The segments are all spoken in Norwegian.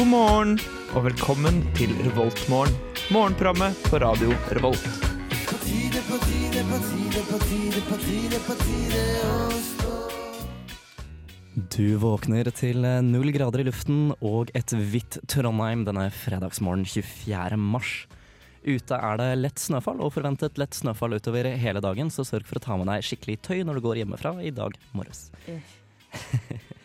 God morgen og velkommen til Revoltmorgen. Morgenprogrammet på radio Revolt. Du våkner til null grader i luften og et hvitt Trondheim denne fredagsmorgen 24. mars. Ute er det lett snøfall og forventet lett snøfall utover hele dagen, så sørg for å ta med deg skikkelig tøy når du går hjemmefra i dag morges.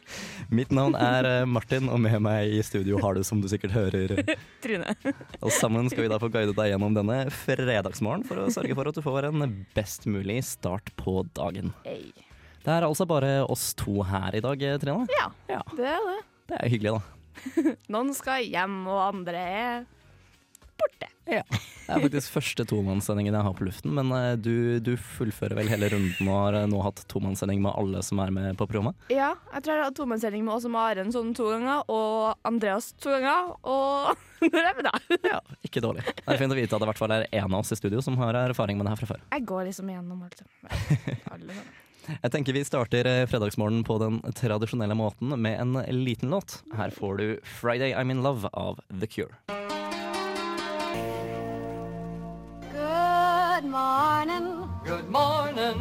Mitt navn er eh, Martin, og med meg i studio har du, som du sikkert hører Trine. Og sammen skal vi da få guide deg gjennom denne fredagsmorgen for å sørge for at du får en best mulig start på dagen. Det er altså bare oss to her i dag, Trine. Ja, Ja, det er det. det er hyggelig, da. Noen skal hjem, og andre er borte. Ja. Det er faktisk første tomannssendingen jeg har på luften, men eh, du, du fullfører vel hele runden og har eh, nå hatt tomannssending med alle som er med på programmet? Ja, jeg tror jeg har hatt tomannssending med også Maren sånn to ganger, og Andreas to ganger, og nå er vi da? Ja, ikke dårlig. Det er fint å vite at det i hvert fall er en av oss i studio som har erfaring med det her fra før. Jeg går liksom gjennom alt. Alle sammen. Jeg tenker vi starter fredagsmorgenen fredagsmorgen på den tradisjonelle måten med en liten låt. Her får du 'Friday I'm In Love' av The Cure. Good morning. Good morning.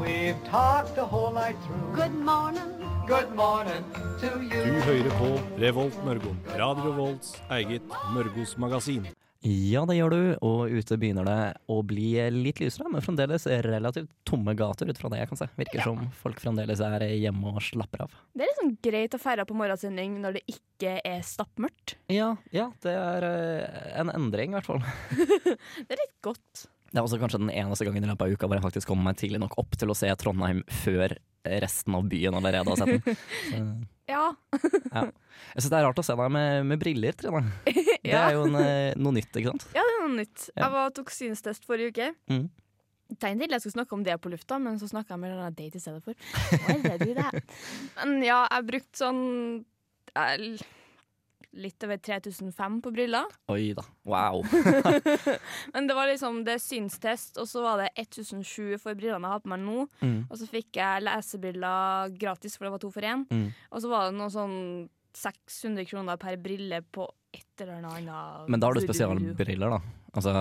We've talked the whole night through. Good morning. Good morning to you. Du hører på Revolt Mørgo. Radio Volts eget Mørgos magasin. Ja, det gjør du, og ute begynner det å bli litt lysere, men fremdeles relativt tomme gater ut fra det jeg kan se. Virker Ja. som folk fremdeles er hjemme og slapper av. Det er liksom greit å feire på morgensending når det ikke er stappmørkt. Ja, ja, det er eh, en endring i hvert fall. Det er litt godt. Det er også kanskje den eneste gangen i løpet av uka hvor jeg faktisk kommer meg tidlig nok opp til å se Trondheim før resten av byen allerede har sett den. Så, Ja. jeg syns det er rart å se deg med, med briller, Trine. Det er jo en, eh, noe nytt, ikke sant? Ja, det er noe nytt. Ja. Jeg var, tok synstest forrige uke. Mm. Tenkte jeg skulle snakke om det på lufta, men så snakka jeg med denne date i stedet for. Hva er det du det? Men ja, jeg brukte sånn eh, litt over 3005 på briller. Oi da. Wow. Men det var liksom det er synstest, og så var det 1007 for brillene jeg har på meg nå. Mm. Og så fikk jeg lesebriller gratis, for det var to for én. Mm. Og så var det noe sånn 600 kroner per brille på et eller annet Men da har du spesialbriller, da. Altså,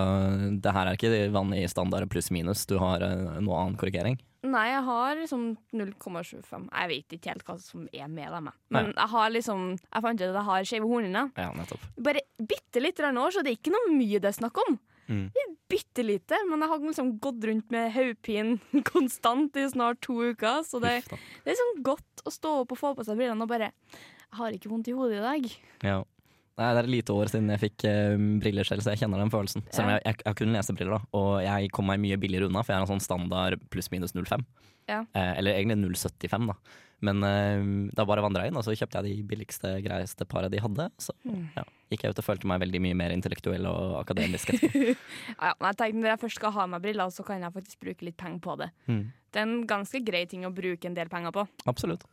det her er ikke vanlig standard pluss minus, du har eh, noe annen korrigering. Nei, jeg har liksom 0,75. Jeg vet ikke helt hva som er med dem. Men Men jeg har liksom Jeg fant ut at jeg har skeive hornhinner. Ja, nettopp. Bare bitte litt år, så det er ikke noe mye det er snakk om. Mm. Bitte lite, men jeg har liksom gått rundt med hodepine konstant i snart to uker. Så det, det er liksom godt å stå opp og få på seg brillene og bare Jeg har ikke vondt i hodet i dag. Ja. Nei, det er et lite år siden jeg fikk uh, briller selv, så jeg kjenner den følelsen. Selv om jeg, jeg, jeg kunne kun lesebriller, da, og jeg kom meg mye billigere unna, for jeg er en sånn standard pluss minus 0,5. Ja. Eh, eller egentlig 0,75, da. Men eh, da bare vandra jeg inn, og så kjøpte jeg de billigste, greieste paret de hadde. Så Mm. ja, gikk jeg ut og følte meg veldig mye mer intellektuell og akademisk etterpå. Ja, jeg tenkte Når jeg først skal ha meg briller, så kan jeg faktisk bruke litt penger på det. Mm. Det er en ganske grei ting å bruke en del penger på. Absolutt.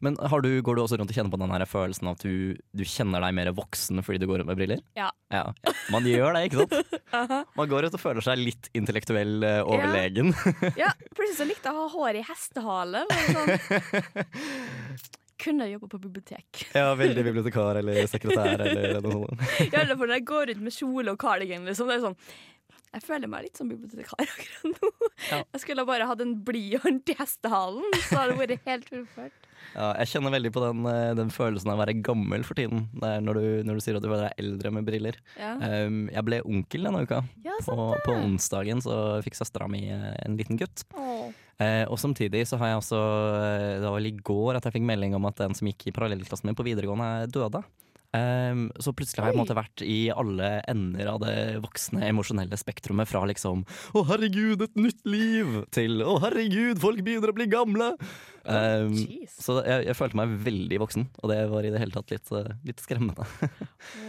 Men har du, går du også rundt og kjenner på den her følelsen av at du, du kjenner deg mer voksen fordi du går rundt med briller? Ja. ja. Man gjør det, ikke sant? Man går ut og føler seg litt intellektuell uh, overlegen. Ja, Plutselig så likte jeg å ha hår i hestehale. Sånn. Kunne jobbe på bibliotek. Ja, veldig bibliotekar eller sekretær eller noe sånt. I alle fall når jeg går rundt med kjole og cardigan. Liksom, det er sånn Jeg føler meg litt som bibliotekar akkurat nå. Ja. Jeg skulle bare hatt en blyant i hestehalen, så hadde det vært helt fullført. Ja, jeg kjenner veldig på den, eh, den følelsen av å være gammel for tiden. Når, du, når du sier at du føler deg eldre med briller. Ja, Um, jeg ble onkel denne uka. ja På, på onsdagen så fikk søstera mi eh, en liten gutt. Eh, og samtidig så har jeg også Det var vel i går at jeg fikk melding om at den som gikk i parallellklassen min på videregående, døde. Ehm, så plutselig har jeg måte vært i alle ender av det voksne emosjonelle spektrumet. Fra liksom 'Å, herregud, et nytt liv!' til 'Å, herregud, folk begynner å bli gamle'. Um, oh, så jeg, jeg følte meg veldig voksen, og det var i det hele tatt litt, eh, litt skremmende.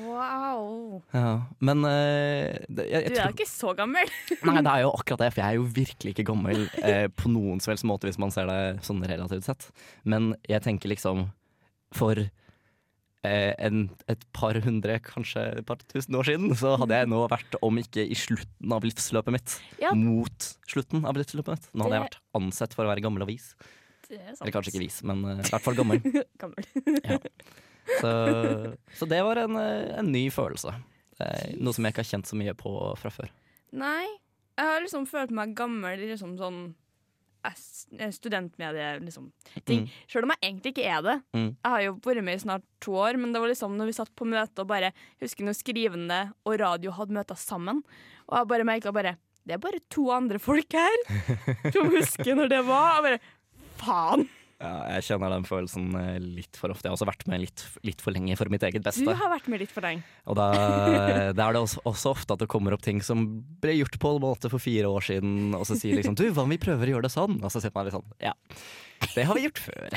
Wow. ja, men uh, det, jeg, jeg Du er jo ikke så gammel. Nei, det er jo akkurat det, for jeg er jo virkelig ikke gammel eh, på noen som helst måte, hvis man ser det sånn relativt sett. Men jeg tenker liksom For en, et par hundre, kanskje et par tusen år siden, så hadde jeg nå vært, om ikke i slutten av livsløpet mitt, Ja. mot slutten av livsløpet mitt. Nå hadde jeg vært ansett for å være gammel og vis. Det er. Eller kanskje ikke vis, men eh, i hvert fall gammel. Gammel. Så, så det var en, eh, en ny følelse. Eh, Noe som jeg ikke har kjent så mye på fra før. Nei, jeg har liksom følt meg gammel liksom sånn eh, studentmedie, liksom. Mm. Selv om jeg egentlig ikke er det. Mm. Jeg har jo vært med i snart to år, men det var liksom når vi satt på møte og bare Husker når skrivende og radio hadde møter sammen, og jeg bare merka bare Det er bare to andre folk her som husker når det var. Og bare Faen! Ja, jeg kjenner den følelsen eh, litt for ofte. Jeg har også vært med litt, litt for lenge for mitt eget beste. Du har vært med litt for lenge. Og da, da er det også, også ofte at det kommer opp ting som ble gjort på en måte for fire år siden, og så sier liksom du, hva om vi prøver å gjøre det sånn? Og så sitter man litt sånn ja, det har vi gjort før.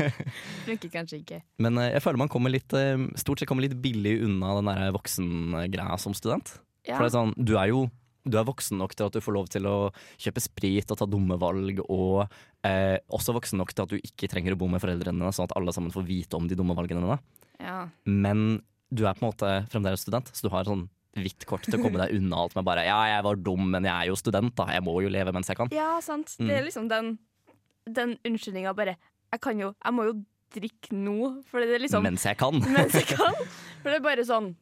Funker kanskje ikke. Men eh, jeg føler man kommer litt, eh, stort sett kommer litt billig unna den der voksengreia som student. Ja. For det er sånn, du er jo du er voksen nok til at du får lov til å kjøpe sprit og ta dumme valg, og eh, også voksen nok til at du ikke trenger å bo med foreldrene dine, sånn at alle sammen får vite om de dumme valgene dine. ja. Men du er på en måte fremdeles student, så du har sånn hvitt kort til å komme deg unna alt med bare Ja, jeg var dum, men jeg er jo student, da. Jeg må jo leve mens jeg kan. Ja, sant. Det Mm. er liksom den, den unnskyldninga bare Jeg kan jo Jeg må jo drikke nå, for det er liksom Mens jeg kan. mens jeg kan. For det er bare sånn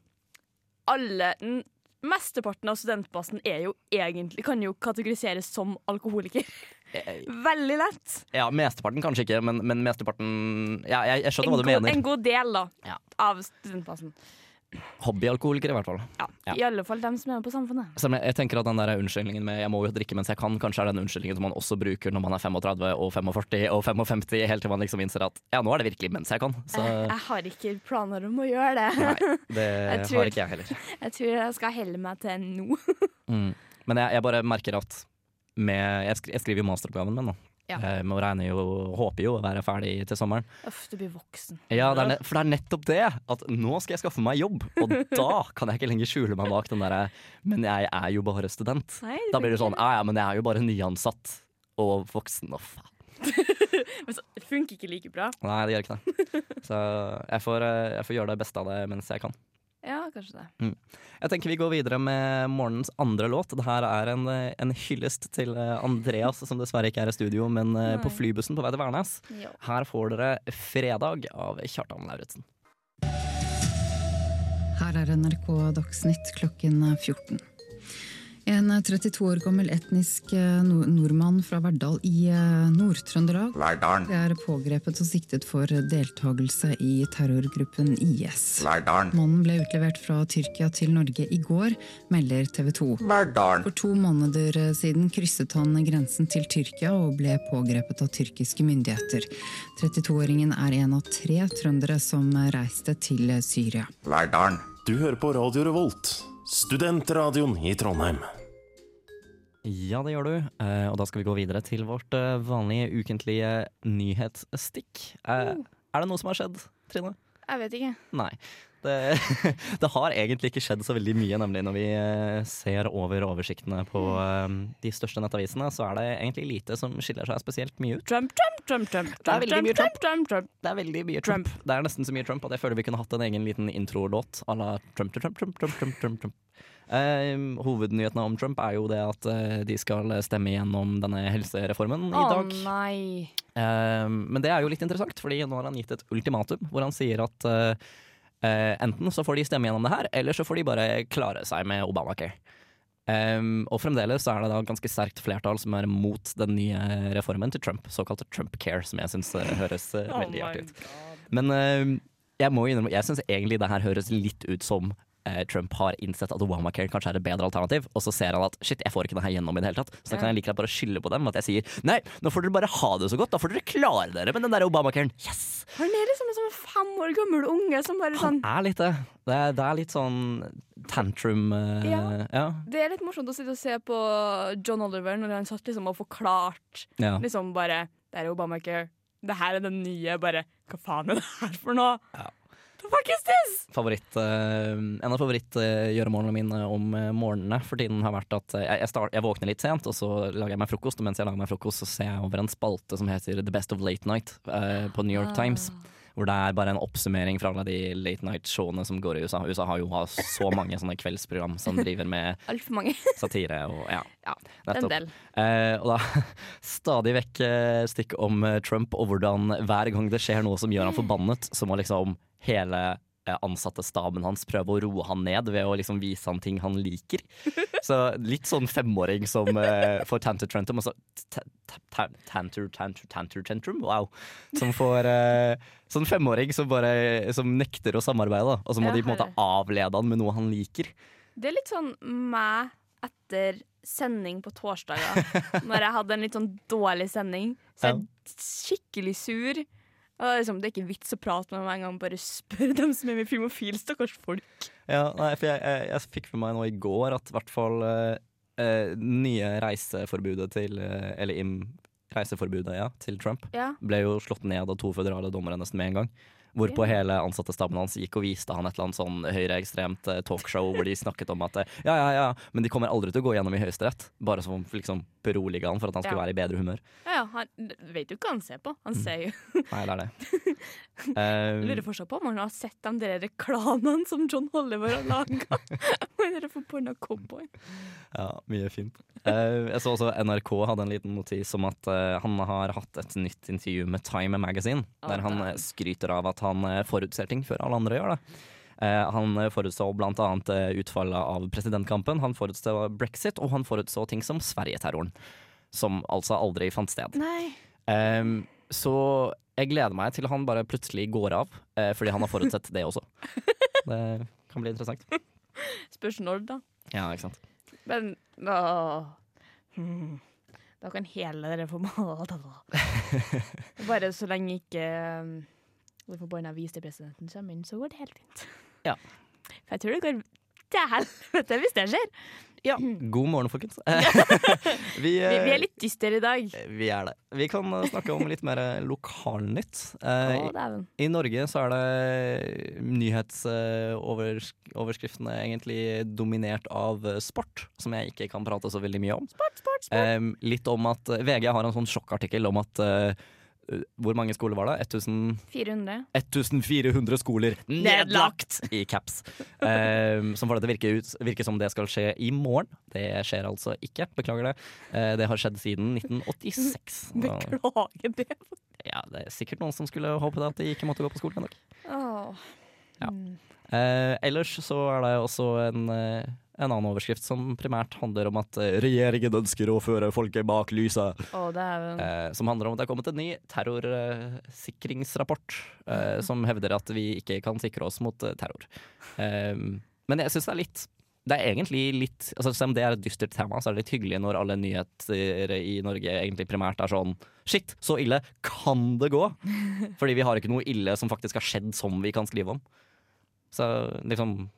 Alle Mesteparten av studentbasen er jo egentlig kan jo kategoriseres som alkoholiker. Eh, Veldig lett. Ja, mesteparten kanskje ikke, men, men mesteparten Ja, jeg, jeg skjønner En hva du god, mener. en god del da Ja. av studentbasen. Hobbyalkoholikere, i hvert fall. Ja. Ja. I alle fall dem som er med på Samfunnet. Jeg, jeg tenker at den der unnskyldningen med 'jeg må jo drikke mens jeg kan', kanskje er den unnskyldningen som man også bruker når man er 35 og 45 og 55, helt til man liksom innser at ja, nå er det virkelig mens jeg kan. Så Jeg, jeg har ikke planer om å gjøre det. nei, det tror- har ikke jeg heller. Jeg tror jeg skal helle meg til nå. Mm. Men jeg, jeg bare merker at med, jeg, skri, jeg skriver jo masteroppgaven min, da. Ja. Eh, og regner jo, håper jo å være ferdig til sommeren. Uff, du blir voksen. Ja, det For det er nettopp det! At nå skal jeg skaffe meg jobb, og da kan jeg ikke lenger skjule meg bak den derre Men jeg er jo bare student. Nei, Da blir det sånn Ja ja, men jeg er jo bare nyansatt og voksen. Å, faen. Men så, det funker ikke like bra. Nei, det gjør ikke det. Så jeg får, eh, jeg får gjøre det beste av det mens jeg kan. Ja, kanskje det. Jeg tenker vi går videre med morgenens andre låt. Det her er en, eh, en hyllest til eh, Andreas, som dessverre ikke er i studio, men Nei. på flybussen på vei til Værnes. Jo. Her får dere 'Fredag' av Kjartan Lauritzen. Her er NRK Dagsnytt klokken 14. En 32 år gammel etnisk eh, nordmann fra Verdal i eh, Nord-Trøndelag er pågrepet og siktet for deltakelse i terrorgruppen IS. Verdalen. Mannen ble utlevert fra Tyrkia til Norge i går, melder TV 2. Verdalen. For to måneder siden krysset han grensen til Tyrkia og ble pågrepet av tyrkiske myndigheter. 32-åringen er en av tre trøndere som reiste til Syria. Verdalen. Du hører på Radio Revolt, studentradioen i Trondheim. Ja, det gjør du. Eh, og da skal vi gå videre til vårt eh, vanlige ukentlige nyhetsstikk. Eh, er det noe som har skjedd, Trine? Jeg vet ikke. Nei. Det, det har egentlig ikke skjedd så veldig mye, nemlig når vi ser over oversiktene på eh, de største nettavisene, så er det egentlig lite som skiller seg spesielt mye ut. Trump, Trump, Trump, Trump. Det er veldig mye Trump, Trump, Trump. Det er veldig mye Trump. Det er nesten så mye Trump at jeg føler vi kunne hatt en egen liten introlåt à la Trump Trump, Trump, Trump, Trump, Trump, Trump. Eh, hovednyhetene om Trump er jo det at eh, de skal stemme gjennom denne helsereformen i dag. nei. Eh, men det er jo litt interessant, fordi nå har han gitt et ultimatum hvor han sier at eh, eh, enten så får de stemme gjennom det her, eller så får de bare klare seg med Obamacare. Um, og fremdeles så er det da ganske sterkt flertall som er mot den nye reformen til Trump, såkalte Trump Care, som jeg syns høres Oh veldig oh artig ut. Men uh, jeg må innrømme, jeg syns egentlig det her høres litt ut som Trump har innsett at Obamacare kanskje er et bedre alternativ, og så ser han at shit, jeg får ikke det her gjennom i det hele tatt. Så da kan jeg like bare skylde på dem. At jeg sier nei, nå får dere bare ha det så godt, da får dere klare dere med den der Obamacaren. Yes! Han er liksom en sånn fem år gammel unge som bare Han sånn er litt det. Det er, det er litt sånn tantrum uh, Ja. ja. Det er litt morsomt å sitte og se på John Oliver når han satt liksom og forklart ja. liksom bare Det er Obamacare. Det her er den nye. Bare Hva faen er det her for noe? Ja. The fuck? Favoritt, uh, en av favorittgjøremålene mine om uh, morgenene for tiden har vært at eh, jeg, jeg, start, jeg våkner litt sent, og så lager jeg meg frokost. Og mens jeg lager meg frokost, så ser jeg over en spalte som heter The Best of Late Night eh, på New York Times. Hvor det er bare en oppsummering fra alle de late night-showene som går i USA. USA har jo har så mange sånne kveldsprogram som driver med satire og ja. Ja, En nettopp. del. Eh, og da stadig vekk eh, stikk om eh, Trump og hvordan hver gang det skjer noe som gjør han forbannet, så må liksom hele eh, ansatte staben hans prøve å roe han ned ved å liksom vise han ting han liker. Så litt sånn femåring som uh, får tanter tantrum, altså ta- ta- ta- tanter, tanter, tanter tantrum, wow. Som får uh, sånn femåring som bare som nekter å samarbeide, og så må Ja, de på en måte avlede han med noe han liker. Det er litt sånn meg etter sending på torsdager. Når jeg hadde en litt sånn dårlig sending. Så jeg er skikkelig sur. Og det er liksom, det er ikke vits å prate med meg engang. Bare spør dem som er med i Filmofil, stakkars folk. Ja, nei, for jeg, jeg, jeg fikk med meg nå i går at i hvert fall eh, eh, nye reiseforbudet til eh, Eller im, reiseforbudet, ja, til Trump Ja, ble jo slått ned av to føderale dommere nesten med en gang. Hvorpå hele ansattestaben hans gikk og viste han et eller annet sånn høyreekstremt eh, talkshow hvor de snakket om at eh, ja, ja, ja, men de kommer aldri til å gå gjennom i Høyesterett. Bare som liksom berolige han for at han skulle Ja. være i bedre humør. ja, ja han vet jo ikke hva han ser på. Han ser jo Nei, det er det. Jeg lurer fortsatt på om han har sett de der reklamene som John Oliver har laga. Den forbanna cowboyen. Ja, mye fint. Uh, jeg så også NRK hadde en liten notis om at uh, han har hatt et nytt intervju med Time Magazine, der han skryter av at han eh, forutser ting før alle andre gjør det. Eh, han eh, forutså eh, utfallet av presidentkampen, han forutså brexit, og han forutså ting som Sverigeterroren. Som altså aldri fant sted. Ehm, så jeg gleder meg til han bare plutselig går av, fordi han har forutsett det også. Det kan bli interessant. Spørs når, da. Ja, ikke sant. Men da Hmm. Da kan hele dere få Bare så lenge ikke det forbanna visepresidenten kommer inn, så går det helt fint. Ja. For jeg tror det går til helvete hvis det skjer. God morgen, folkens. vi, Vi, er eh, litt dystre i dag. vi er det. Vi kan eh, snakke om litt mer eh, lokalnytt. Dæven. I Norge så er det nyhetsoverskriftene egentlig dominert av sport, som jeg ikke kan prate så veldig mye om. Sport, sport, sport. Litt om at VG har en sånn sjokkartikkel om at Hvor mange skoler var det? 1400. 1400 skoler nedlagt i caps. Um, som får det til å virke, ut, virke som det skal skje i morgen. Det skjer altså ikke. Beklager det. Uh, det har skjedd siden 1986. Beklager det. ja, det er sikkert noen som skulle håpe det at de ikke måtte gå på skolen dag. Åh. Ja. Eh, ellers så er det også en, eh, en annen overskrift som primært handler om at eh, regjeringen ønsker å føre folket bak lyset. Dæven. Eh, som handler om at det er kommet en ny terrorsikringsrapport eh, som hevder at vi ikke kan sikre oss mot eh, terror. Eh, men jeg syns det er litt det er egentlig litt altså Selv om det er et dystert tema, så er det litt hyggelig når alle nyheter i Norge egentlig primært er sånn Shit, så ille kan det gå! Fordi vi har ikke noe ille som faktisk har skjedd som vi kan skrive om. Så liksom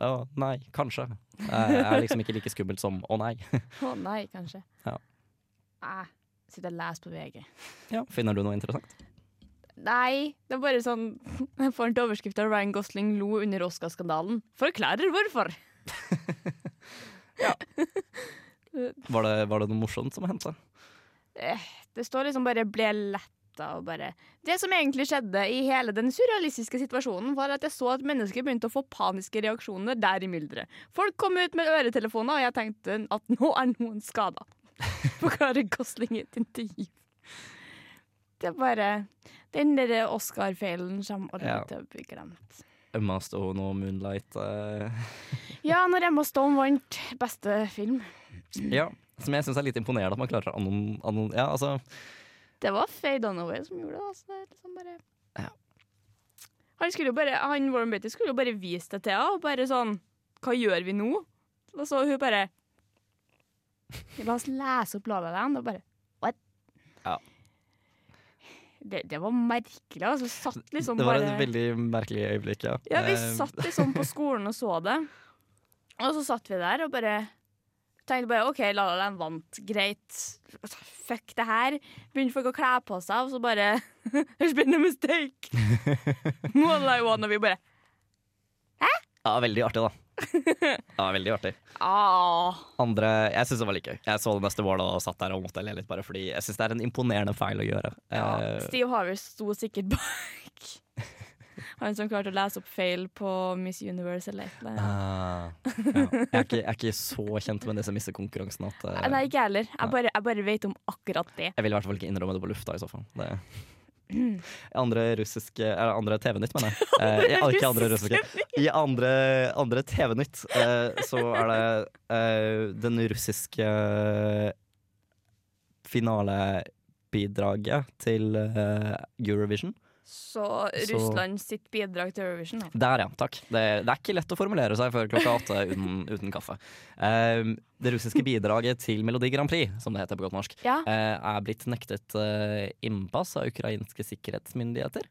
Å, nei, kanskje. Det er liksom ikke like skummelt som å nei. Å nei, kanskje. Ja. Ah, Sitter og leser på VG. Ja, finner du noe interessant? Nei, det er bare sånn Jeg får en til overskrift av Ryan Gosling lo under Oscar-skandalen. Forklarer hvorfor. Var det, var det noe morsomt som hendte? Eh, Det står liksom bare 'ble letta' og bare Det som egentlig skjedde i hele den surrealistiske situasjonen, var at jeg så at mennesker begynte å få paniske reaksjoner der i mylderet. Folk kom ut med øretelefoner, og jeg tenkte at nå er noen skada. Forklarer Gosling i et intervju. Det er bare Den der Oscar-feilen som aldri Ja. å bli glemt. Emma Stone og Moonlight. eh, Ja, når Emma Stone vant beste film. ja, som jeg syns er litt imponerende at man klarer å anon... anon ja, altså, Det var Faye Dunaway som gjorde det. Altså. Det liksom bare Ja. Han skulle jo bare Han Warren Beatty skulle jo bare vise det til henne. Bare sånn Hva gjør vi nå? Og så hun bare La oss lese opp loven igjen. Og bare What? Ja. Det, det var merkelig. Altså. Vi satt liksom det var bare et veldig merkelig øyeblikk, ja. Ja, vi Eh, satt liksom på skolen og så det. Og så satt vi der og bare tenkte bare OK, La La Land vant. Greit. Fuck det her. Begynte folk å kle på seg, og så bare There's been a mistake. One like one, og vi bare Hæ? Ja, veldig artig, da. Ja, veldig artig. ah. Andre Jeg syns det var like gøy. Jeg så det neste målet og satt der og måtte le litt, bare fordi jeg syns det er en imponerende feil å gjøre. Ja, Eh, Steve Harvest sto sikkert bak Han som klarte å lese opp feil på Miss Universe eller et eller annet. Ah, ja. jeg, er ikke, jeg er ikke så kjent med disse missekonkurransene eh, Nei, ikke heller. Jeg bare, jeg bare vet om akkurat det. Jeg vil i hvert fall ikke innrømme det på lufta i så fall. Det. Andre russiske Eller andre TV-nytt, mener jeg. Eh, i- ikke andre russiske. I andre, andre TV-nytt eh, så er det eh, den russiske finalebidraget til eh, Eurovision. Så Russland sitt bidrag til Eurovision. da. Der, ja. Takk. Det, det er ikke lett å formulere seg før klokka åtte uten, uten kaffe. Eh, det russiske bidraget til Melodi Grand Prix, som det heter på godt norsk, Ja. uh, er blitt nektet uh, innpass av ukrainske sikkerhetsmyndigheter.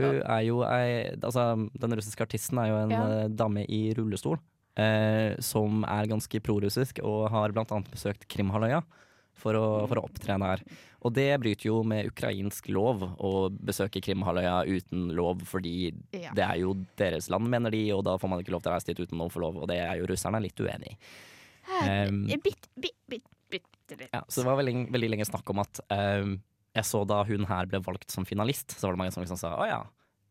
Hun er jo ei Altså, den russiske artisten er jo en Ja. dame i rullestol. Som er ganske prorussisk og har blant annet besøkt Krimhalvøya for, å- for å opptrene her. Og det bryter jo med ukrainsk lov å besøke Krimhalvøya uten lov, fordi Ja. det er jo deres land, mener de, og da får man ikke lov til å reise dit uten å få lov, og det er jo russerne litt uenig i. Um, Bitt, bitt, bitt, bitte litt. ja, så det var veldig, veldig lenge snakk om at um, jeg så da hun her ble valgt som finalist, så var det mange som liksom sa å ja,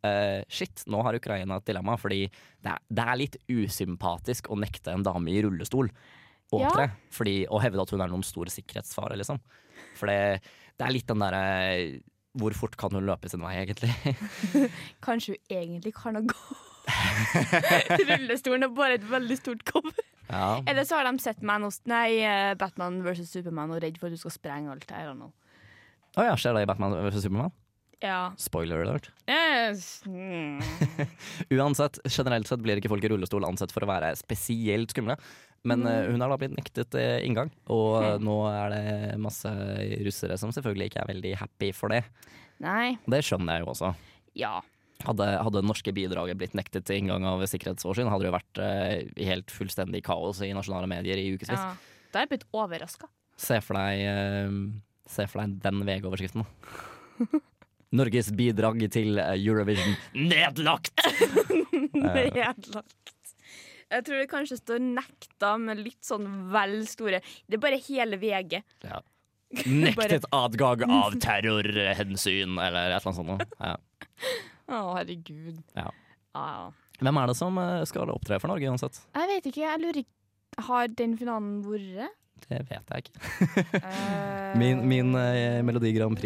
Uh, shit, nå har Ukraina et dilemma, fordi det er, det er litt usympatisk å nekte en dame i rullestol å Ja. fordi, og hevde at hun er noen stor sikkerhetsfare, liksom. For det, det er litt den derre hvor fort kan hun løpe sin vei, egentlig? Kanskje hun egentlig kan ha gå. Rullestolen er bare et veldig stort cover. Ja. Eller så har de sett Man of, nei, eh, Batman versus Superman og redd for at du skal sprenge alt her og nå. Å ja, skjer det i Batman vs Supermann? Ja. Spoiler alert. Yes. Mm. Uansett, generelt sett blir ikke folk i rullestol ansett for å være spesielt skumle. Men mm. hun har da blitt nektet eh, inngang, og okay. nå er det masse russere som selvfølgelig ikke er veldig happy for det. Nei. Det skjønner jeg jo også. Ja. Hadde, hadde norske bidraget blitt nektet til inngang av sikkerhetsårsyn, hadde det jo vært eh, helt fullstendig kaos i nasjonale medier i ukevis. ja. Da er jeg blitt overraska. Se for deg eh, Se for deg den VG-overskriften. Norges bidrag til eh, Eurovision nedlagt! Nedlagt. Jeg tror det kanskje står 'nekta' med litt sånn vel store Det er bare hele VG. Ja. Nektet adgang av terrorhensyn, eller et eller annet sånt. Ja. Å, herregud. Ja. Ah, Hvem er det som eh, skal opptre for Norge uansett? Jeg vet ikke. Jeg lurer ikke Har den finalen vært? Det vet jeg ikke. Eh, Min, min eh, Melodi Grand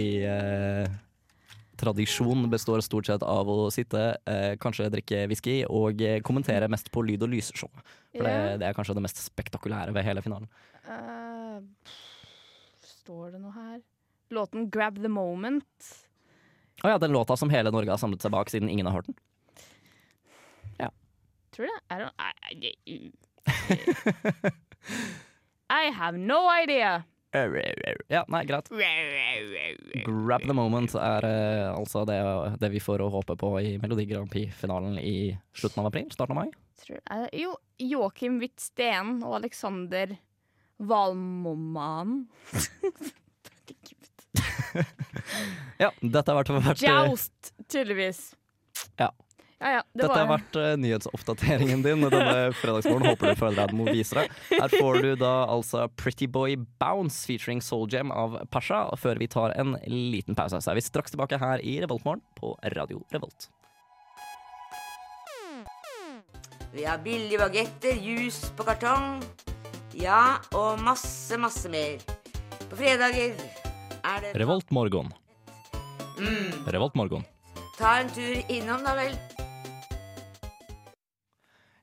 Prix-tradisjon består stort sett av å sitte, eh, kanskje drikke whisky og eh, kommentere mest på lyd- og lysshow. For det, det er kanskje det mest spektakulære ved hele finalen. Eh, står det noe her? Låten 'Grab the Moment'. Å ja, den låta som hele Norge har samlet seg bak siden ingen har hørt den. Tror du det? I don't I, I, I have no idea. Ja, nei, greit. Grab the moment er uh, altså det, det vi får å håpe på i Melodi Grand Prix-finalen i slutten av april, starten av mai. Tror, uh, jo, Joakim Hvitsten og Alexander Valmomman. Ja, dette har vært, vært eh, Joust, tydeligvis. Ja. Ja, ja, det Dette har vært uh, nyhetsoppdateringen din denne fredagsmorgen. Håper du føler deg den deg. Her får du da altså Pretty Boy Bounce featuring Soul Jam av Pasha, før vi tar en liten pause. Så er vi straks tilbake her i Revoltmorgen på Radio Revolt. Vi har billige bagetter, juice på kartong. Ja, og masse, masse mer. På fredager er det Revoltmorgen. Mm, Revoltmorgen. ta en tur innom, da vel.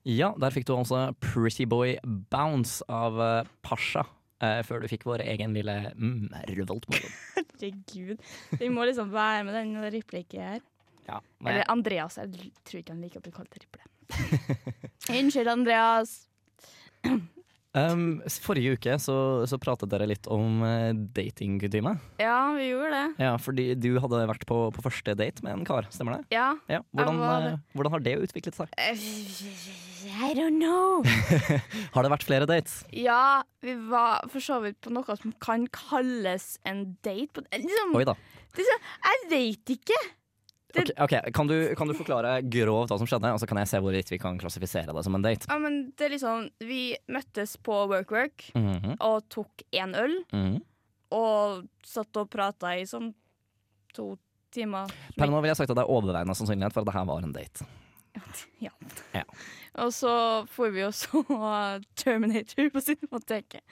Ja, der fikk du altså Pretty Boy Bounce av eh, Pasha. eh, før du fikk vår egen lille mm, Revoltmorgen. Herregud. Vi må liksom være med den replikken her. Ja, men- Eller Andreas. Jeg tror ikke han liker å bli kalt Riple. Unnskyld, Andreas. Um, forrige uke så, så pratet dere litt om uh, datingkutyme. Ja, vi gjorde det. Ja, fordi du hadde vært på, på første date med en kar, stemmer det? Ja. Ja. Hvordan, var eh, hvordan har det utviklet seg? I don't know. Har det vært flere dates? Ja, vi var for så vidt på noe som kan kalles en date. På, liksom, Oi da. liksom, jeg vet ikke. Det- Okay, ok, kan, du, kan du forklare grovt hva som skjedde, og så kan jeg se hvorvidt vi kan klassifisere det som en date? Ja, men det er liksom Vi møttes på WorkWork Mhm, og tok én øl. mhm. Og satt og prata i sånn to timer. Per nå vil jeg sagt at det er overveiende sannsynlighet for at det her var en date. Ja. Ja. Og så får vi jo så Terminator på Cinemateket.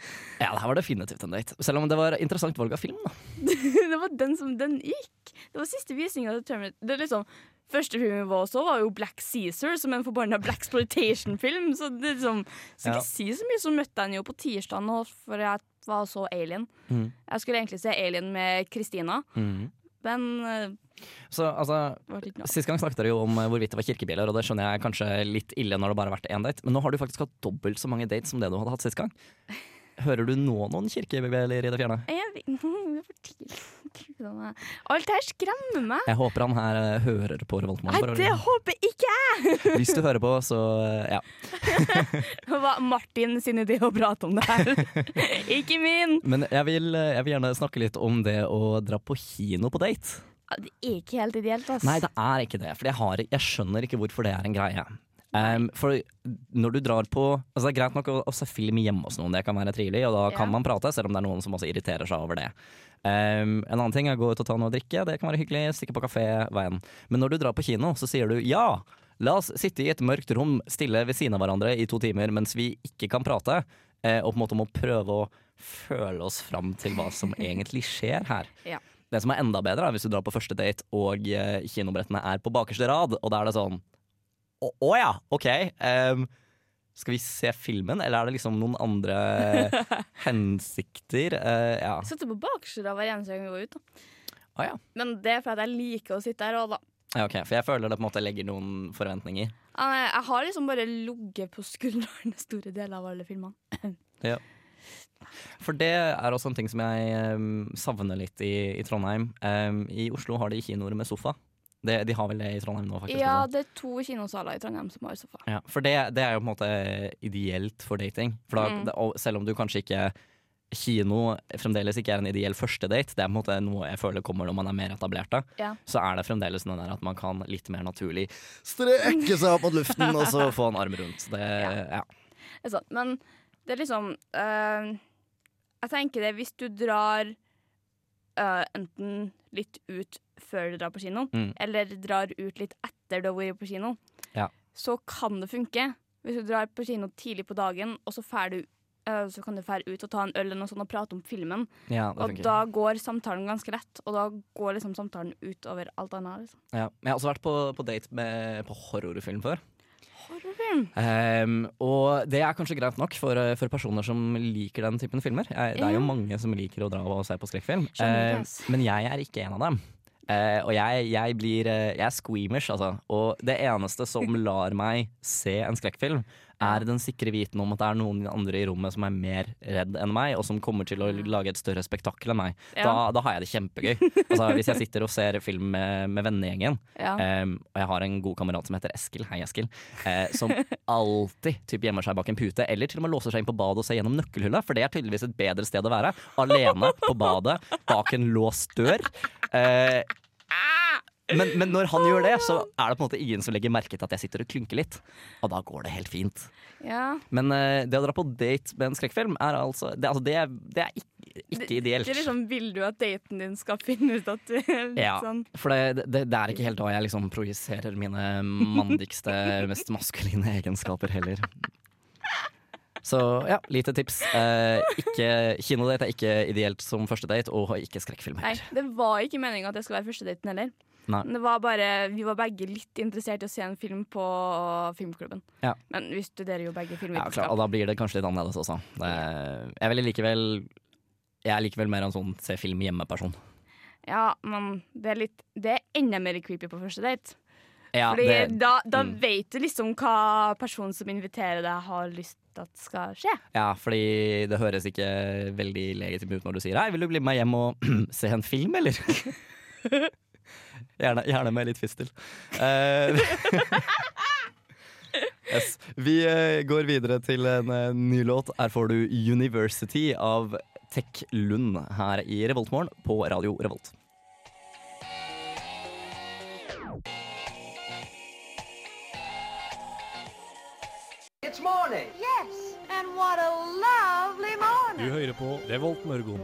Ja, det her var definitivt en date. Selv om det var interessant valg av film, da. det var den som den gikk. Det var siste visninga til Terminator. Det er liksom Første filmen vi så, var jo Black Caesar, som en forbanna Black Exploitation-film. Så det liksom skal Ja. ikke si så mye, så møtte jeg henne jo på tirsdag for jeg var så Alien. Mm. Jeg skulle egentlig se Alien med Christina, men eh, Så altså. Sist gang snakket dere jo om eh, hvorvidt det var kirkebiler, og det skjønner jeg kanskje litt ille når det bare har vært én date, men nå har du faktisk hatt dobbelt så mange dates som det du hadde hatt sist gang. Hører du nå noen kirkebiler i det fjerne? Jeg vet, er er- Alt her skremmer meg. Jeg håper han her eh, hører på Revoltmannen. Nei, det håper ikke jeg! Hvis du hører på, så eh, ja. Det var Martin sin idé å prate om det her. ikke min. Men jeg vil, eh, jeg vil gjerne snakke litt om det å dra på kino på date. Det er ikke helt ideelt, ass. Nei, det er ikke det. For jeg, har, jeg skjønner ikke hvorfor det er en greie. Um, for når du drar på Altså Det er greit nok å, å se film hjemme hos noen, det kan være trivelig, og da kan Ja. man prate, selv om det er noen som også irriterer seg over det. Um, en annen ting er å gå ut og ta noe å drikke, det kan være hyggelig, stikke på kafé, veien. Men når du drar på kino, så sier du ja, la oss sitte i et mørkt rom stille ved siden av hverandre i to timer mens vi ikke kan prate, eh, og på en måte må prøve å føle oss fram til hva som egentlig skjer her. Ja. Det som er enda bedre, er hvis du drar på første date og eh, kinobrettene er på bakerste rad, og da er det sånn Å å ja, OK. Um, skal vi se filmen, eller er det liksom noen andre hensikter? Uh, ja. Jeg sitter på baksida hver eneste gang vi går ut. Da. Ah, ja. Men det er fordi jeg liker å sitte her òg, da. ja. OK. For jeg føler det på en måte legger noen forventninger. Ja, nei, Jeg har liksom bare ligget på skuldrene store deler av alle filmene. For det er også en ting som jeg um, savner litt i, i Trondheim. Um, I Oslo har de kinoer med sofa. Det, de har vel det i Trondheim nå, faktisk? Ja, det er to kinosaler i Trondheim som har sofa. Ja, for det, det er jo på en måte ideelt for dating. For da, Mm. det, selv om du kanskje ikke Kino fremdeles ikke er en ideell første date, det er på en måte noe jeg føler kommer når man er mer etablerte, Ja. så er det fremdeles den der at man kan litt mer naturlig strekke seg opp mot luften og så få en arm rundt. Det, ja. Det er sant. Men det er liksom øh, Jeg tenker det hvis du drar øh, enten litt ut før du drar på kino, Mm. eller drar ut litt etter du har vært på kino, Ja. så kan det funke. Hvis du drar på kino tidlig på dagen, og så, du, uh, så kan du fære ut og ta en øl og, sånt og prate om filmen. ja, Og funker. da går samtalen ganske lett, og da går liksom samtalen utover alt annet. Liksom. Ja. Jeg har også vært på, på date med, på horrorfilm før. Horrorfilm! Um, og det er kanskje greit nok for, eh, for personer som liker den typen filmer. Det er jo mange som liker å dra og se på skrekkfilm, Ehm, ass. men jeg er ikke en av dem. Eh, og jeg, jeg blir eh, Jeg er squeamish, altså. Og det eneste som lar meg se en skrekkfilm, er den sikre viten om at det er noen andre i rommet som er mer redd enn meg, og som kommer til å lage et større spektakel enn meg. Ja. Da, da har jeg det kjempegøy. Altså, hvis jeg sitter og ser film med, med vennegjengen, Ja. Um, og jeg har en god kamerat som heter Eskil, hei Eskil, uh, som alltid typ, gjemmer seg bak en pute, eller til og med låser seg inn på badet og ser gjennom nøkkelhullet, for det er tydeligvis et bedre sted å være. Alene på badet, bak en låst dør. Eh, men, men når han gjør det, så er det på en måte ingen som legger merke til at jeg sitter og klynker litt. Og da går det helt fint. ja. Men uh, det å dra på date med en skrekkfilm er altså Det, altså, det, er, det er ikke, ikke ideelt. Det er liksom, vil du at daten din skal finne ut at du er litt Ja, sånn for det, det, det er ikke helt da jeg liksom projiserer mine mandigste, mest maskuline egenskaper heller. Så ja, lite tips. Eh, ikke, kinodate er ikke ideelt som første date, og ikke skrekkfilm Nei, heller. det var ikke meninga at det skulle være førstedaten heller. Nei. Det var bare, Vi var begge litt interessert i å se en film på filmklubben. Ja. Men vi studerer jo begge Ja, klar, og da blir det kanskje litt annerledes også. Det, jeg vil likevel Jeg er likevel mer en sånn se film hjemme-person. Ja, men det er, litt, det er enda mer creepy på første date. Ja, Fordi det- da, da mm. vet du liksom hva personen som inviterer deg, har lyst at skal skje. Ja, fordi det høres ikke veldig legitimt ut når du sier Hei, vil du bli med hjem og se en film, eller? gjerne, gjerne med litt fistel. Eh, yes. Vi eh, går videre til en eh, ny låt. Her får du 'University' av Tek Lund her i Revoltmorgen på Radio Revolt. It's morning. Yes, and what a lovely morning. Du hører på Revolt Mørgon.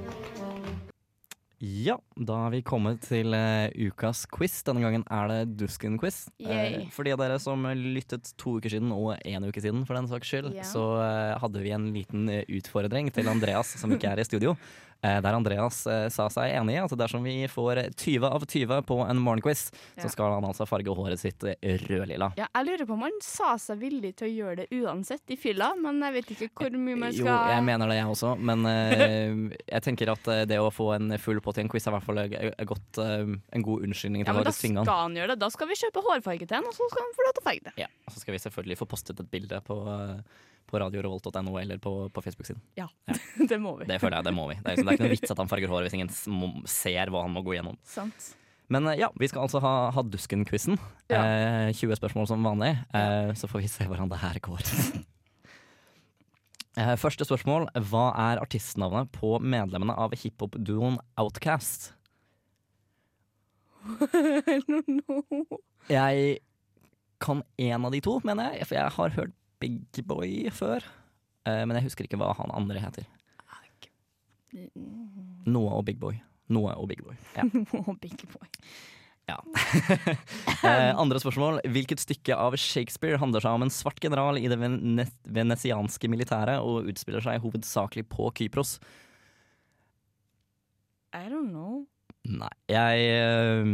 Ja, da er vi kommet til uh, ukas quiz. Denne gangen er det Dusken-quiz. Uh, for de av dere som lyttet to uker siden, og én uke siden for den saks skyld, yeah. så uh, hadde vi en liten eh, utfordring til Andreas, som ikke er i studio. Eh, der Andreas eh, sa seg enig i at dersom vi får 20 av 20 på en morgenquiz, Ja. så skal han altså farge håret sitt eh, rødlilla. Ja, jeg lurer på om han sa seg villig til å gjøre det uansett i fylla, men jeg vet ikke hvor mye man skal Jo, jeg mener det jeg også, men jeg tenker at det å få en full pott i en quiz er i hvert fall godt, en god unnskyldning Ja, til men å da skal han. han gjøre det. Da skal vi kjøpe hårfarge til han, og så skal han få lov til å farge det. Ja, og så skal vi selvfølgelig få postet et bilde på, på radiorevolt.no eller på, på Facebook-siden. det må vi. Det føler jeg, det må vi. Det er, liksom, det er ikke noe vits at han farger håret hvis ingen ser hva han må gå gjennom. Sant. Men eh, ja, vi skal altså ha, ha Dusken-quizen. Ja. Eh, 20 spørsmål som vanlig. Eh, så får vi se hvordan det her går. Eh, første spørsmål. Hva er artistnavnet på medlemmene av hiphop-duoen Outcast? no. Jeg kan én av de to, mener jeg. For jeg har hørt Big Boy før. Eh, men jeg husker ikke hva han andre heter. Noah og Big Boy. Noah og Big Boy. Ja. Big boy. Eh, andre spørsmål. Hvilket stykke av Shakespeare handler seg om en svart general i det vene venesianske militæret og utspiller seg hovedsakelig på Kypros? I don't know. Nei, jeg eh,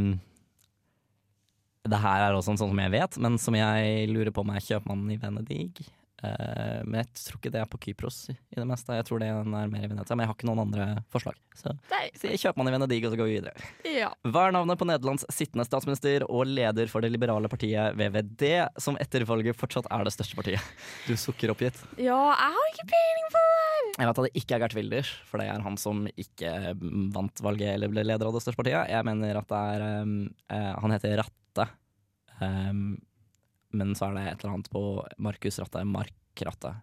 Det her er også en sånn som jeg vet, men som jeg lurer på om er kjøpmannen i Venedig. Uh, men jeg tror ikke det er på Kypros i det meste. Jeg tror det er mer i Venezia, men jeg har ikke noen andre forslag. Så sier kjøpmann i Venedig, og så går vi videre. Ja. Hva er navnet på Nederlands sittende statsminister og leder for det liberale partiet VVD, som etter valget fortsatt er det største partiet? Du sukker oppgitt. ja, jeg har ikke peiling på det. Jeg vet at det ikke er Gert Wilders, for det er han som ikke vant valget eller ble leder av det største partiet. Jeg mener at det er um, uh, Han heter Ratte. Um, men så er det et eller annet på Markus Ratte. Mark Ratte.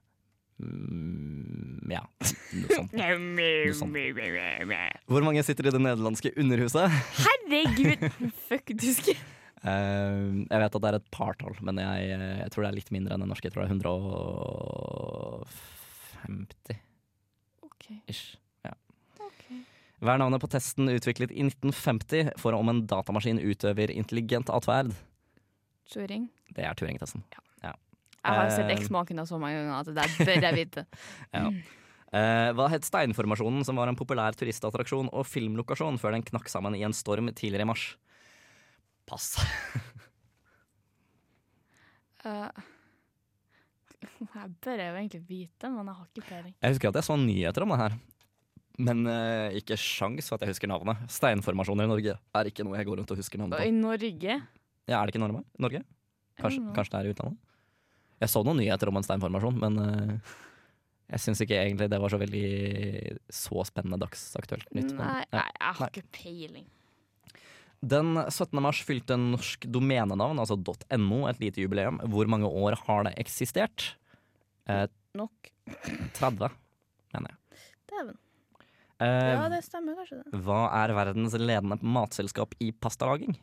Mm, ja, noe sånt. Noe sånt. Hvor mange sitter i det nederlandske underhuset? Herregud! Fuck, du skal Eh, jeg vet at det er et partall, men jeg, jeg tror det er litt mindre enn det norske. Jeg tror det er 150 okay. ish. Ja. Hva er navnet på testen utviklet i 1950 for om en datamaskin utøver intelligent atferd? Turing. Det er Turing-testen. Jeg har sett Eh. X-maken så mange ganger at det bør jeg vite. Ja. Uh, hva het Steinformasjonen, som var en populær turistattraksjon og filmlokasjon før den knakk sammen i en storm tidligere i mars? Pass. Uh, jeg bør jo egentlig vite, men jeg har ikke peiling. Jeg husker at jeg så nyheter om det her. Men uh, ikke sjans for at jeg husker navnet. Steinformasjoner i Norge er ikke noe jeg går rundt og husker navnet på. i. Norge Ja, er det ikke Norge? Norge? Kanskje, kanskje det er i utlandet? Jeg så noen nyheter om en steinformasjon, men uh, jeg syns ikke egentlig det var så veldig så spennende dagsaktuelt nytt. men- Nei, ja. nei, jeg har Nei. ikke peiling. Den 17. mars fylte norsk domenenavn, altså .no, et lite jubileum. Hvor mange år har det eksistert? Eh, Nok. 30, mener jeg. Dæven. Eh, Ja, det stemmer kanskje, det. Hva er verdens ledende matselskap i pastalaging?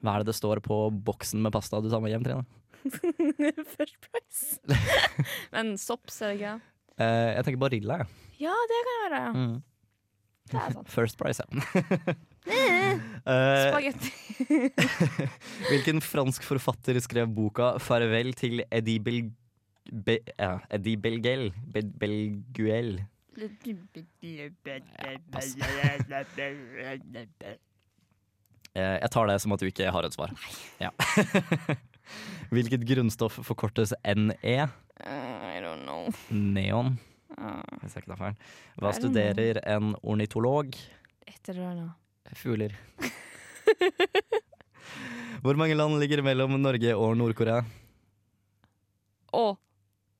Hva er det det står på boksen med pasta du tar med hjem, Trine? First price. men Sops, er det ikke? Eh, jeg tenker Barilla, jeg. Ja, det kan være. ja. Mm. Det er sant. First price, ja. Eh, Spagetti. hvilken fransk forfatter skrev boka 'Farvel til Eddie Bel... Be, ja, Eddie Belguel. Be, Belguel? Eh, jeg tar det som at du ikke har et svar. Ja. Hvilket grunnstoff forkortes NE? Uh, I don't know. Neon. Uh, Hvis jeg ikke tar feil. Hva studerer en ornitolog? annet. Fugler. Hvor mange land ligger mellom Norge og Nord-Korea? Å!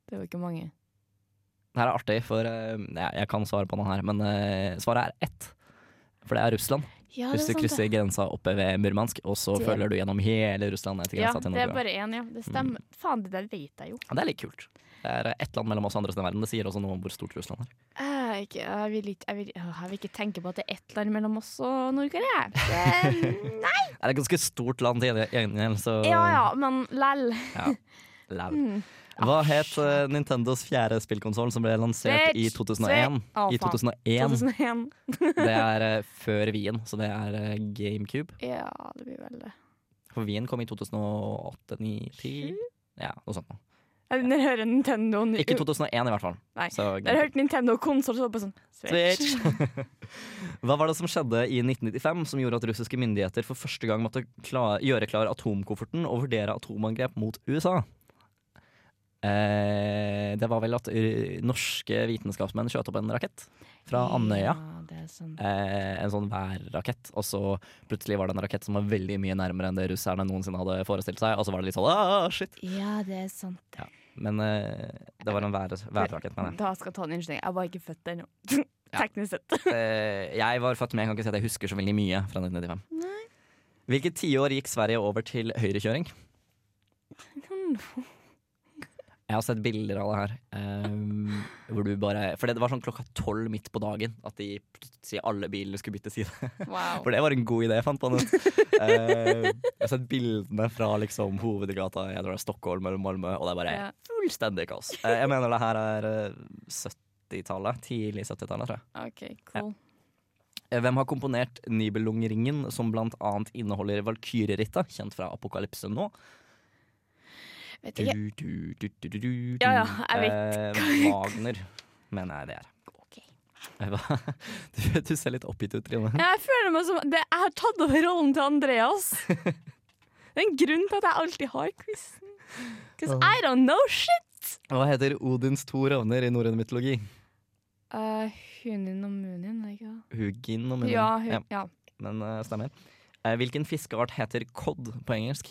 Det var ikke mange. Det her er artig, for eh, jeg kan svare på den her, men eh, svaret er ett. For det er Russland. Ja, Hvis du er krysser det. grensa oppe ved Murmansk, og så Det- følger du gjennom hele Russland ned til Ja, til Norge. det er bare én, ja. Det stemmer. Faen, det der vet jeg jo. Ja, Det er litt kult. Det er ett land mellom oss og andre steder i verden. Det sier også noe om hvor stort Russland er. Jeg, ikke, jeg, vil ikke, jeg, vil, jeg vil ikke tenke på at det er ett land mellom oss og Nord-Korea. Nei! Det er et ganske stort land til gjengjeld, så Ja ja, men lell. Ja. Lell. Mm. Hva het uh, Nintendos fjerde spillkonsoll som ble lansert i 2001? Oh, I 2001. 2001. Det er uh, før Wien, så det er uh, GameCube. Ja, det blir vel det. For Wien kom i 2008, 9, 10 Ja, noe sånt. noe. Når jeg hører Nintendo Ikke 2001 i hvert fall. Nei. Så jeg hørte Nintendo-konsoll, så var det bare sånn Switch. Hva var det som skjedde i 1995 som gjorde at russiske myndigheter for første gang måtte kla- gjøre klar atomkofferten og vurdere atomangrep mot USA? Eh, det var vel at eh, norske vitenskapsmenn skjøt opp en rakett fra Andøya. Ja, sånn. Eh, en sånn værrakett, og så plutselig var det en rakett som var veldig mye nærmere enn det russerne noensinne hadde forestilt seg. Og så var det litt sånn ah, shit. Ja, det er sant. Ja. Men eh, det var en vær, værrakett, mener jeg. Da skal jeg ta den unnskyldningen. Jeg var ikke født ennå. Teknisk sett. Eh, jeg var født med, jeg kan ikke si at jeg husker så veldig mye fra 1995. Hvilket tiår gikk Sverige over til høyrekjøring? Jeg har sett bilder av det her. Um, hvor du bare, for det var sånn klokka tolv midt på dagen at de plutselig alle bilene skulle bytte side. Wow. For det var en god idé, jeg fant på den. uh, jeg har sett bildene fra liksom, hovedgata jeg tror det er Stockholm eller Malmö, og det er bare Ja. fullstendig kaos. Uh, jeg mener det her er eh, 70-tallet. Tidlig 70-tallet, tror jeg. Okay, cool. Ja. Hvem har komponert Nibelungringen, som blant annet inneholder Valkyrjerittet, kjent fra Apokalypse nå? Vet ikke. Du, du, du, du, Ja, ja, jeg vet. Eh, Wagner, mener jeg det er. Eh. Du, du ser litt oppgitt ut, Trine. Jeg føler meg som det, Jeg har tatt over rollen til Andreas. Det er en grunn til at jeg alltid har quizen. Because I don't know shit! Hva heter Odins to ravner i norrøn mytologi? Uh, Hunin og Munin, er ikke det? Hugin og Munin. Ja, hu Ja, ja. men uh, stemmer. Uh, hvilken fiskeart heter cod på engelsk?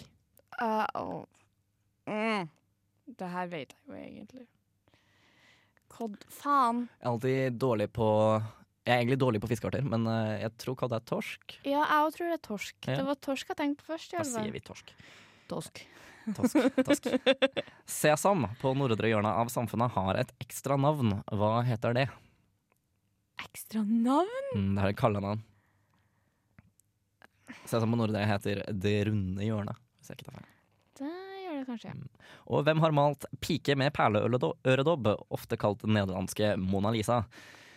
Uh, åh. Mm. Det her vet jeg jo egentlig. Kod, Faen. Jeg er alltid dårlig på Jeg er egentlig dårlig på fiskearter, men eh, jeg tror kodd er torsk. Ja, jeg òg tror det er torsk. Ja. Det var torsk jeg tenkte på først. i Da alle fall. sier vi torsk. Torsk. Tosk, tosk. Sesam på nordre hjørne av samfunnet har et ekstra navn. Hva heter det? Ekstra navn? Mm, det er et kallenavn. Sesam på nordre heter Det runde hjørnet. Hvis jeg ikke tar feil. Det kanskje. Og hvem har malt pike med perleøredobb, ofte kalt den nederlandske Mona Lisa?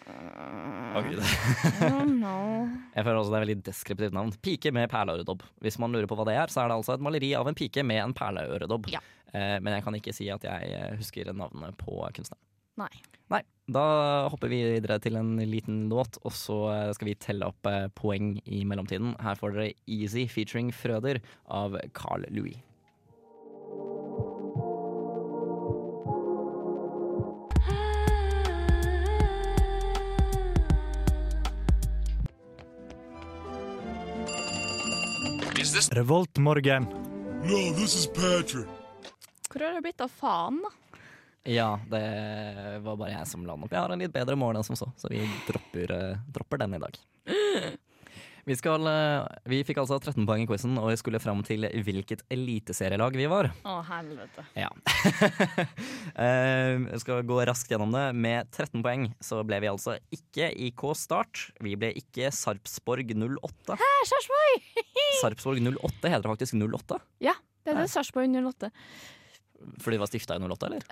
Gud. I don't know. Jeg føler også det er veldig deskriptivt navn. Pike med perleøredobb. Hvis man lurer på hva det er, så er det altså et maleri av en pike med en perleøredobb. Ja. Eh, men jeg kan ikke si at jeg eh, husker navnet på kunstneren. Nei. Nei. Da hopper vi videre til en liten låt, og så eh, skal vi telle opp poeng i mellomtiden. Her får dere Easy featuring Frøder av Carl Louis. Revoltmorgen. Hvor har det blitt av faen, da? Ja, det var bare jeg som la den opp. Jeg har en litt bedre mål enn som så, så vi dropper, eh, dropper den i dag. Vi, skal, eh, vi fikk altså 13 poeng i quizen, og vi skulle fram til hvilket eliteserielag vi var. Å, helvete. Ja. Eh, skal gå raskt gjennom det. Med 13 poeng så ble vi altså ikke IK Start. Vi ble ikke Sarpsborg 08. Hæ, Sarpsborg! Sarpsborg 08 heter det faktisk 08? Ja, det er det Sarpsborg 08. Fordi det var stifta i 08, eller?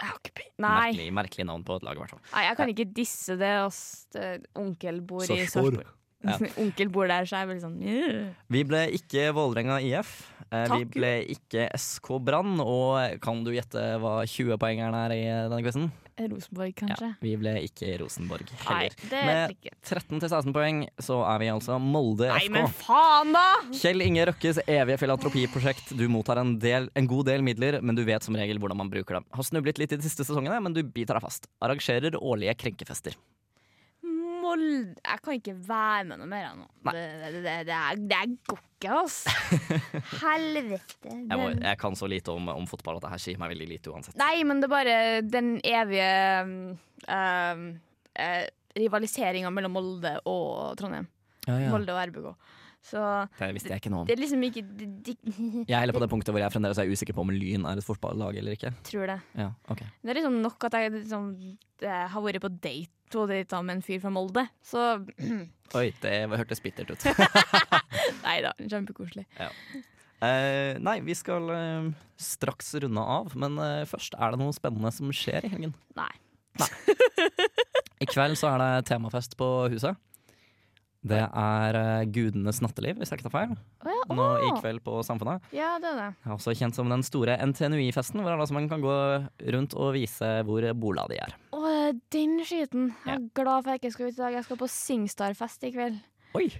Merkelig, merkelig navn på et lag, i hvert fall. Nei, jeg kan ikke disse det. ass. Det- Onkel bor i Sarpsborg. Ja. Onkel bor der, så jeg veldig sånn yeah. Vi ble ikke Vålerenga IF. Eh, vi ble ikke SK Brann. Og kan du gjette hva 20-poengeren er i denne quizen? Rosenborg, kanskje. Ja, vi ble ikke Rosenborg Nei, heller. det Med er ikke 13 til 16 poeng så er vi altså Molde Nei, FK. men faen, da! Kjell Inge Røkkes evige filantropiprosjekt. Du mottar en, del, en god del midler, men du vet som regel hvordan man bruker dem. Har snublet litt i de siste sesongene, men du biter deg fast. Arrangerer årlige krenkefester. Molde Jeg kan ikke være med noe mer nå. Det, det, det, det, er, det er går ikke, ass. Helvete. Jeg, må, jeg kan så lite om, om fotball at det her sier meg veldig lite uansett. Nei, men det er bare den evige um, uh, rivaliseringa mellom Molde og Trondheim. Molde og RBK. Så Det visste jeg ikke noe om. det er liksom ikke de, de, Jeg er heller på det punktet hvor jeg fremdeles er usikker på om Lyn er et fotballag eller ikke. Tror det. Ja, okay. Det er liksom nok at jeg liksom, har vært på date to date med en fyr fra Molde. Så Oi, det hørtes bittert ut. Nei da, kjempekoselig. Eh, nei, vi skal eh, straks runde av, men eh, først er det noe spennende som skjer i helgen. Nei. I kveld så er det temafest på huset. Det er uh, Gudenes natteliv, hvis jeg ikke tar feil. Oh, ja, Nå i kveld på Samfunnet. Ja, det er det. Det er også kjent som den store NTNUI-festen, hvor alle sammen kan gå rundt og vise hvor bola de er. Å, den skiten. Jeg er glad for at jeg ikke skal ut i dag. Jeg skal på Singstar-fest i kveld. Oi,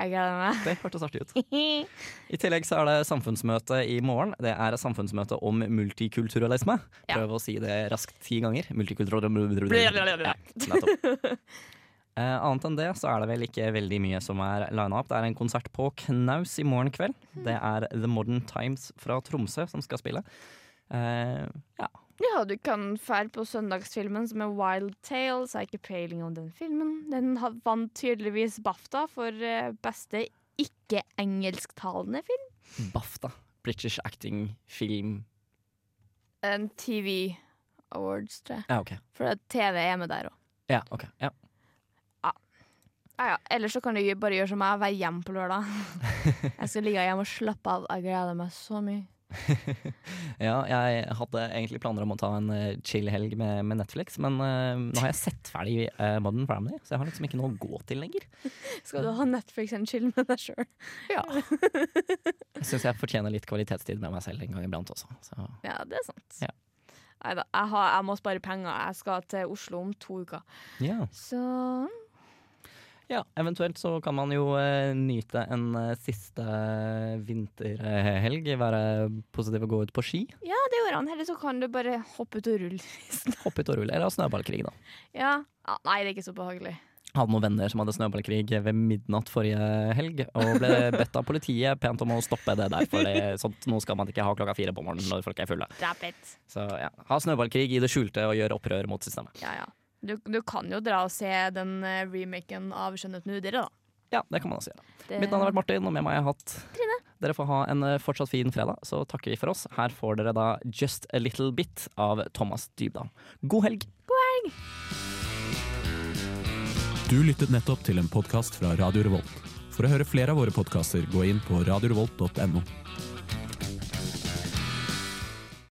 Jeg gleder meg. det hørtes artig ut. I tillegg så er det samfunnsmøte i morgen. Det er samfunnsmøte om multikulturalisme. Ja. Prøv å si det raskt ti ganger. Multikulturalisme. Ja, nettopp. Eh, annet enn det så er det vel ikke veldig mye som er lina opp. Det er en konsert på Knaus i morgen kveld. Det er The Modern Times fra Tromsø som skal spille. Eh, ja. Ja, du kan fære på søndagsfilmen som er Wild Tales. Jeg har ikke peiling om den filmen. Den vant tydeligvis BAFTA for eh, beste ikke-engelsktalende film. BAFTA. British Acting Film En TV Awards, tror jeg. Ja, OK. For TV er med der òg. Ja, ok. Ja. Ja, ja. Ellers så kan du bare gjøre som meg og være hjemme på lørdag. Jeg skal ligge hjemme og slappe av. Jeg gleder meg så mye. ja, jeg hadde egentlig planer om å ta en eh, chill helg med, med Netflix, men uh, nå har jeg sett ferdig uh, Modern Family, så jeg har liksom ikke noe å gå til lenger. Skal du ha Netflix and chill med deg sjøl? Ja. Jeg syns jeg fortjener litt kvalitetstid med meg selv en gang iblant også. Så. Ja, det er sant. Ja. Neida, jeg, har, jeg må spare penger. Jeg skal til Oslo om to uker. Ja. Så ja, eventuelt så kan man jo eh, nyte en eh, siste vinterhelg. Være positiv og gå ut på ski. ja, det gjorde han. Eller så kan du bare hoppe ut og rulle. Hoppe ut og rulle. Eller ha snøballkrig, da. ja. ja. Nei, det er ikke så behagelig. Hadde noen venner som hadde snøballkrig ved midnatt forrige helg, og ble bedt av politiet pent om å stoppe det der, for det, sånt, nå skal man ikke ha klokka fire på morgenen når folk er fulle. It. Så ja, ha snøballkrig i det skjulte og gjør opprør mot systemet. Ja, ja. Du, du kan jo dra og se den eh, remaken av Skjønnhet nudere, da. Ja, det kan man også gjøre. Det, Mitt navn har vært Martin, og med meg har jeg hatt Trine. Dere får ha en eh, fortsatt fin fredag, så takker vi for oss. Her får dere da Just a Little Bit av Thomas Dybdahl. God helg! Du lyttet nettopp til en podkast fra Radio Revolt. For å høre flere av våre podkaster, gå inn på radiorevolt.no.